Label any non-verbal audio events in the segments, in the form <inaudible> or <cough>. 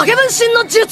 影分身の術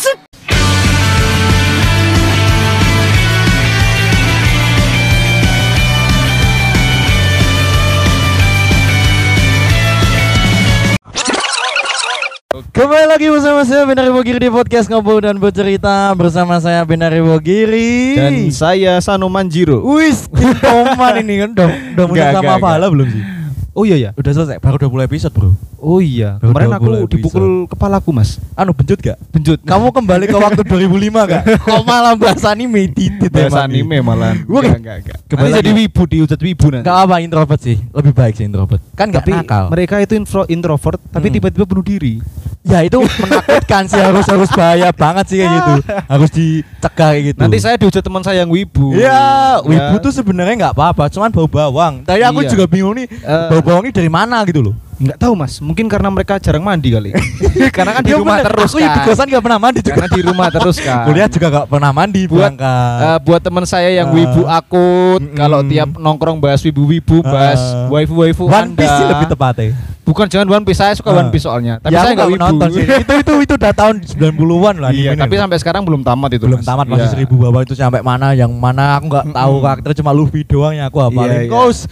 Kembali lagi bersama saya Benar Bogiri di podcast Ngobrol dan Bercerita Bersama saya Benar Bogiri Dan saya Sano Manjiro. Wis, Toman ini kan Udah, udah mulai Enggak, sama enggak, Pahala enggak. belum sih? Oh iya ya. Udah selesai, baru 20 episode bro Oh iya. Baru Kemarin aku bulan dipukul kepalaku, Mas. Anu benjut gak? Benjut. Kamu kembali ke waktu 2005 gak? <laughs> Kok malah bahas anime titit bahasa emang. anime malah. Enggak, enggak, enggak. kembali jadi wibu diujat wibu nanti. Gak apa introvert sih, lebih baik sih introvert Kan gak tapi nakal mereka itu intro, introvert tapi Hmm. tiba-tiba bunuh diri. Ya itu <laughs> menakutkan sih, harus harus bahaya banget sih kayak gitu Harus dicegah kayak gitu Nanti saya diujat teman saya yang wibu. Iya, wibu Ya. tuh sebenarnya nggak apa-apa, cuman bau bawang. Tapi aku Iya. juga bingung nih, Eh. bau bawang ini dari mana gitu loh. Enggak tahu, Mas. Mungkin karena mereka jarang mandi kali. <laughs> karena kan di Ya rumah bener, terus Aku ya di kan. kosan nggak pernah mandi juga. Karena di rumah terus <laughs> kan. Kuliah juga nggak pernah mandi buat berangkat. eh, buat teman saya yang Ah. wibu akut Mm-mm. kalau tiap nongkrong bahas wibu-wibu bahas Ah. waifu-waifu One Piece sih lebih tepatnya. Bukan jangan One Piece saya suka Ah. One Piece soalnya. Tapi Ya, saya aku nggak nggak wibu. nonton sih. itu itu itu udah tahun 90-an lah. Iya, tapi sampai sekarang belum tamat itu. belum Mas. tamat masih Iya. seribu bawah itu sampai mana yang mana aku nggak tahu karakter cuma Luffy doang yang aku hafalin. Iya, iya. Kos,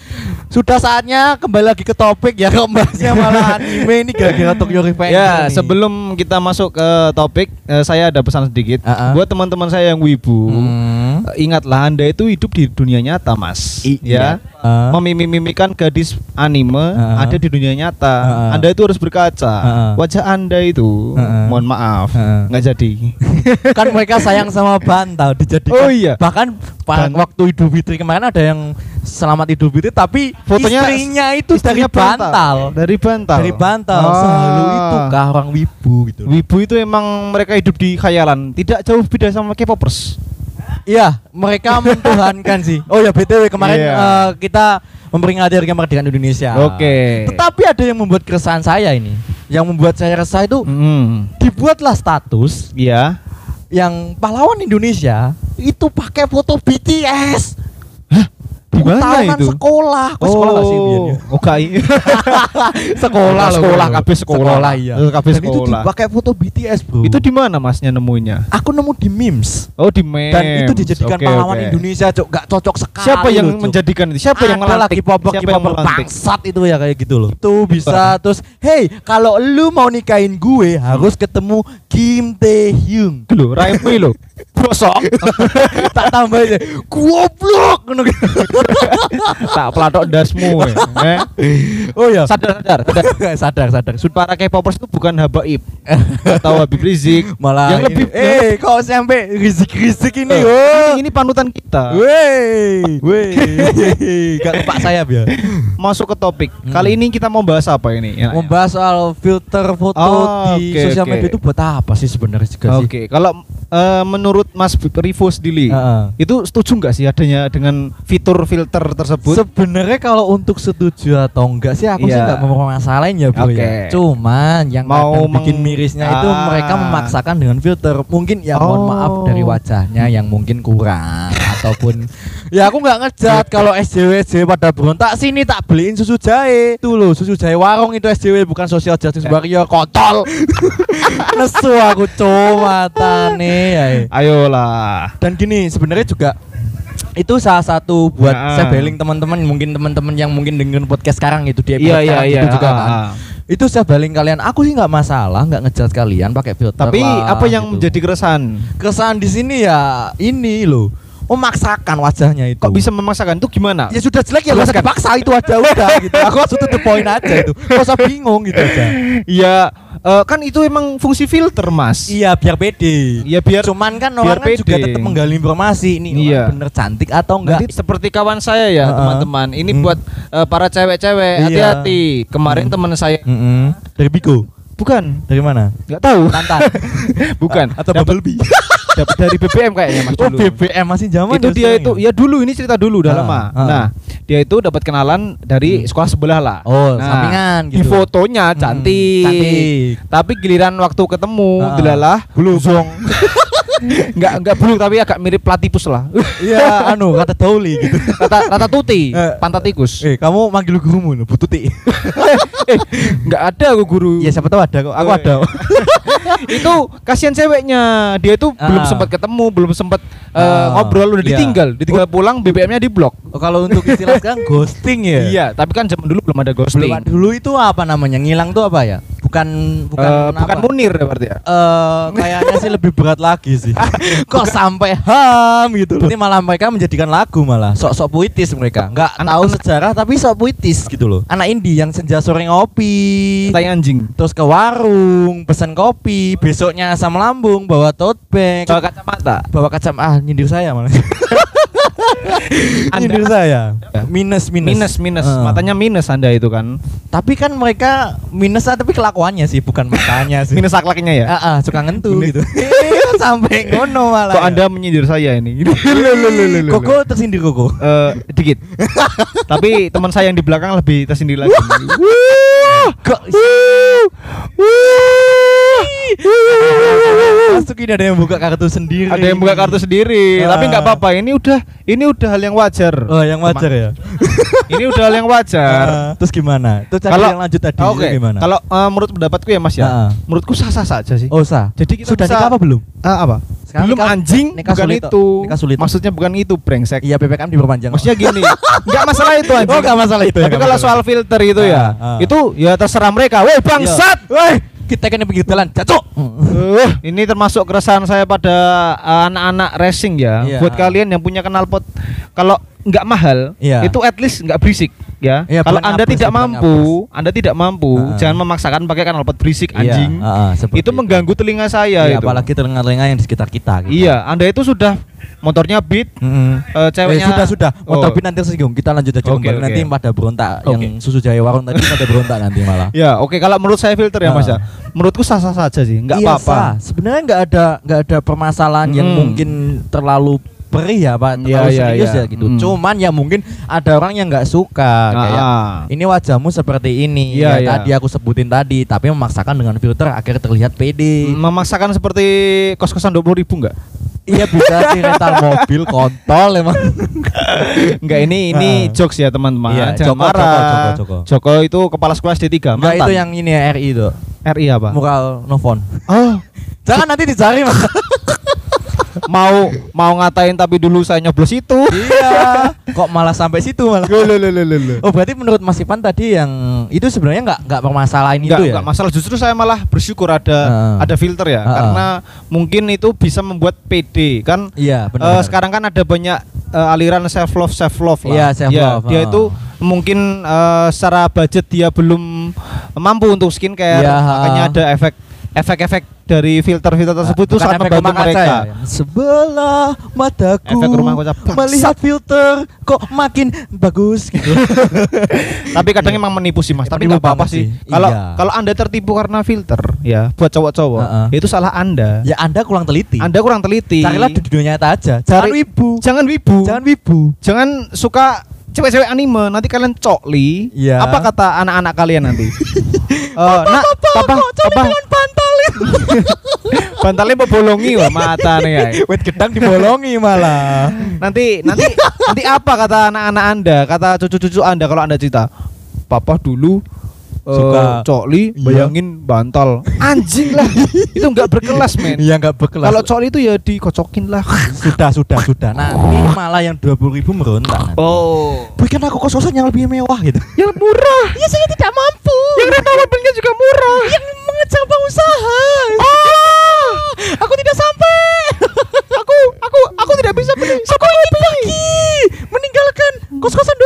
sudah saatnya kembali lagi ke topik ya kembali malah anime ini gara-gara Tokyo Revenger. Ya, sebelum kita masuk ke topik, eh, saya ada pesan sedikit Ah, ah. buat teman-teman saya yang wibu. Hmm. Ingatlah Anda itu hidup di dunia nyata, Mas. I- ya. Ah. Memimimikan gadis anime ah. ada di dunia nyata. Ah. Anda itu harus berkaca. ah. Wajah Anda itu, ah. mohon maaf, nggak jadi. <laughs> kan mereka sayang sama bantal dijadikan Oh iya. bahkan Dan- waktu Idul Fitri kemarin ada yang selamat Idul Fitri tapi Fotonya istrinya itu dari Istrinya bantal Dari bantal. dari bantal Ah. sehalu itu kah orang wibu gitu Wibu itu emang mereka hidup di khayalan, tidak jauh beda sama K-popers. Iya mereka mentuhankan sih oh ya btw kemarin Iya. eh, kita memperingati hari kemerdekaan Indonesia Oke. tetapi ada yang membuat keresahan saya ini yang membuat saya resah itu Hmm. dibuatlah status Iya. yang pahlawan Indonesia itu pakai foto BTS Buku mana tahunan itu? sekolah Kok sekolah gak sih Bian, ya? Oh, kai. <laughs> sekolah loh, sekolah, kabeh sekolah. iya Eh, kabeh Dan itu sekolah. dipakai foto BTS bro itu di mana masnya nemunya? aku nemu di memes Oh, di memes. dan itu dijadikan Oke, pahlawan oke. Indonesia cok gak cocok sekali Siapa yang loh, menjadikan itu? Siapa yang ada melantik? lagi popper Siapa yang melantik? bangsat itu ya kayak gitu loh itu bisa <laughs> terus hey kalau lu mau nikahin gue harus ketemu Kim Tae Hyung loh, Raimi loh. <laughs> Bosok. tak tambah aja goblok ngono gitu. Tak pelatok dasmu. eh. <laughs> oh ya Sadar, sadar, sadar. <laughs> sadar sadar Sud para K-popers itu bukan Habaib atau Habib Rizik. <laughs> malah yang lebih eh kok sampai rizik-rizik ini Eh, oh ini, ini panutan kita. Wey, wey, gak kepak saya ya. Masuk ke topik. Hmm. Kali ini kita mau bahas apa ini? Ya, Membahas soal filter foto Oh, di sosial media itu buat apa sih sebenarnya juga sih? Oke, kalau eh, menurut Mas Rivo sendiri, Heeh. itu setuju nggak sih adanya dengan fitur filter tersebut? Sebenarnya kalau untuk setuju atau enggak sih aku sih Iya. enggak mau masalahin ya bro Oke. ya. Cuman yang Mau bikin mirisnya itu Ah. mereka memaksakan dengan filter. Mungkin ya mohon Oh. maaf dari wajahnya yang mungkin kurang ataupun ya aku nggak ngejat kalau SJW SJW pada berontak sini tak beliin susu jahe. Tuh loh susu jahe warung itu SJW bukan social justice warrior kontol. <laughs> Nesu aku cuma tane ya. Ayolah. Dan gini sebenarnya juga itu salah satu buat Ya. saya beling teman-teman mungkin teman-teman yang mungkin dengerin podcast sekarang itu di episode Iya iya iya. gitu juga ah, kan. Itu saya baling kalian. Aku sih nggak masalah, nggak ngejat kalian pakai filter. Tapi lah, apa yang gitu. menjadi keresahan? keresahan di sini ya ini loh. Memaksakan wajahnya itu. Kok bisa memaksakan? Itu gimana? Ya sudah jelek ya nggak usah Jelaskan. dipaksa itu aja udah <laughs> gitu. Aku langsung to the point aja itu. Gak usah bingung gitu aja. Iya, eh, kan itu emang fungsi filter, Mas. Iya biar pede. Iya, biar Cuman kan biar orang kan juga pede. tetap menggali informasi ini Iya. orang bener cantik atau enggak. Nanti seperti kawan saya ya, teman-teman. Ini Hmm. buat eh, para cewek-cewek, Iya. hati-hati. Kemarin teman saya Mm-mm. Dari Bigo. bukan, Dari mana? nggak tahu. Tantan. <laughs> bukan. Atau Dapat- Bumblebee. Dapat dari BBM kayaknya Mas Oh dulu. BBM masih zaman itu dia itu ya dulu ini cerita dulu udah Ah, lama. ah. Nah, dia itu dapat kenalan dari sekolah sebelah lah. Oh, Nah, sampingan Di gitu. fotonya Hmm, cantik. cantik. Tapi giliran waktu ketemu Ah. delalah Belum. <laughs> Enggak enggak buluk tapi agak mirip platypus lah. Iya, <laughs> anu kata Dauli gitu. Rata rata tuti, Eh. pantat tikus. Eh, kamu manggil gurumu Bu Tuti. <laughs> eh, enggak ada aku guru. Ya siapa tahu ada kok. Aku Oh, ada. iya. <laughs> itu kasihan ceweknya. Dia itu belum Ah. sempat ketemu, belum sempat eh, Ah, ngobrol udah iya. ditinggal, ditinggal pulang BBM-nya di blok. Oh, kalau untuk istilah sekarang ghosting ya. Iya, tapi kan zaman dulu belum ada ghosting. Belum dulu itu apa namanya? Ngilang tuh apa ya? Bukan bukan Eh, bukan apa? Munir ya berarti ya. Eh, kayaknya sih lebih berat lagi sih. <laughs> <laughs> Kok sampai ham gitu loh. Ini malah mereka menjadikan lagu malah sok-sok puitis mereka. Nggak Anak- tahu sejarah tapi sok puitis gitu loh. Anak indie yang senja sore ngopi, Tai anjing. terus ke warung, pesan kopi, besoknya asam lambung, bawa tote bag, Bawa kacamata. bawa kacam ah nyindir saya malah. <laughs> Anda- nyindir saya. Ya. Minus minus. Minus minus, Eh. matanya minus Anda itu kan. Tapi kan mereka minus ah, tapi kelakuannya sih bukan matanya sih. Minus akhlaknya ya. Ah, ah, suka ngentu gitu. <laughs> <laughs> Sampai ngono malah. Kok ya. Anda menyindir saya ini? <laughs> Koko tersindir Koko. Eh, dikit. <laughs> Tapi teman saya yang di belakang lebih tersindir lagi. Kok Masuk ini ada yang buka kartu sendiri. Ada yang buka kartu sendiri, Ah. tapi nggak apa-apa. Ini udah ini udah hal yang wajar. Oh, yang wajar ya. ini udah hal yang wajar. Ah, terus gimana? Terus Kalau- yang lanjut tadi Oke, itu gimana? Kalau eh, menurut pendapatku ya Mas ya, Ah. menurutku sah-sah saja sih. oh, sah. Jadi kita Sudah bisa- nikah apa belum? Ah, apa? Sekarang Belum nikah- anjing, nikah bukan sulit, itu. nikah sulit. Maksudnya bukan itu, brengsek. Iya, PPKM diperpanjang. Maksudnya gini, nggak masalah itu anjing. Oh, nggak masalah itu ya, Tapi nggak kalau masalah. soal filter itu ya, Ah, ah. itu ya terserah mereka. Woi bangsat. Woi, kita kan pinggir jalan, cacok. Uh, ini termasuk keresahan saya pada uh, anak-anak racing ya. Iya. Buat kalian yang punya knalpot, kalau nggak mahal, Iya. itu at least nggak berisik ya. Iya, kalau anda tidak mampu, anda tidak mampu, jangan memaksakan pakai knalpot berisik Iya, anjing. ah, ah, seperti itu mengganggu telinga saya Iya, itu. apalagi telinga-telinga yang di sekitar kita gitu. Iya, anda itu sudah motornya beat, Mm-mm. eh, ceweknya Eh, sudah sudah motor Oh. pin nanti tersinggung kita lanjut aja Oke, kembali oke. nanti pada berontak Oke. yang susu jaya warung tadi pada berontak nanti malah Ya, oke kalau menurut saya filter ya Mas ya. Menurutku sah-sah saja sih, nggak Iya, apa-apa. sebenarnya nggak ada nggak ada permasalahan yang Mm. mungkin terlalu perih ya pak terlalu Iya, iya, serius iya. ya gitu Mm. cuman ya mungkin ada orang yang nggak suka kayak Ah. ini wajahmu seperti ini Iya, ya, iya. tadi aku sebutin tadi tapi memaksakan dengan filter akhirnya terlihat pede Memaksakan seperti kos-kosan 20 ribu nggak? iya bisa sih rental <laughs> mobil kontol emang Enggak ini ini Ah. jokes ya teman-teman. Iya, Joko. Joko, Joko, Joko. Joko itu kepala sekolah SD3. Enggak itu yang ini ya RI itu RI apa? mural novon Oh, <laughs> jangan nanti dicari mas mau mau ngatain tapi dulu saya nyoblos itu. iya kok malah sampai situ malah. Oh berarti menurut Mas Ipan tadi yang itu sebenarnya nggak nggak permasalahan itu ya? enggak masalah justru saya malah bersyukur ada Ah. ada filter ya ah. karena mungkin itu bisa membuat PD kan Iya Eh, benar. sekarang kan ada banyak eh, aliran self love self love lah. Iya, self love, dia ah. itu mungkin eh, secara budget dia belum mampu untuk skincare, Iya, makanya ah. ada efek efek-efek dari filter-filter tersebut itu sangat membantu mereka. ya? Sebelah mataku Efek rumah kaca, bangsat. melihat filter kok makin bagus gitu. <laughs> Tapi kadang emang menipu sih mas. Tapi Menipu nggak apa-apa sih. Kalau Iya. kalau anda tertipu karena filter, ya buat cowok-cowok, Ah, ah. itu salah anda. ya Anda kurang teliti. Anda kurang teliti. Carilah di dunia nyata aja. Jangan Cari- wibu. Jangan wibu. Jangan wibu. Jangan suka cewek-cewek anime. Nanti kalian cokli. Iya. Apa kata anak-anak kalian nanti? <laughs> Eh, nak, papa, papa, bantal. <laughs> bantalnya mau bolongi wah mata nih ya. Wet gedang dibolongi malah. Nanti, nanti, nanti apa kata anak-anak anda? Kata cucu-cucu anda kalau anda cerita, papa dulu eh, Suka- cokli, Iya. bayangin bantal. Anjing lah, itu nggak berkelas men. Iya nggak berkelas. Kalau cokli itu ya dikocokin lah. sudah sudah sudah. Nanti malah yang dua puluh ribu merontak. nanti. Oh, Berikan aku kos-kosan yang lebih mewah gitu. yang murah. Ya saya tidak mampu. Rental mobilnya juga murah. Yang mengejar pengusaha. Ah, aku tidak sampai. <laughs> aku, aku, aku tidak bisa beli. Aku ingin pergi meninggalkan kos-kosan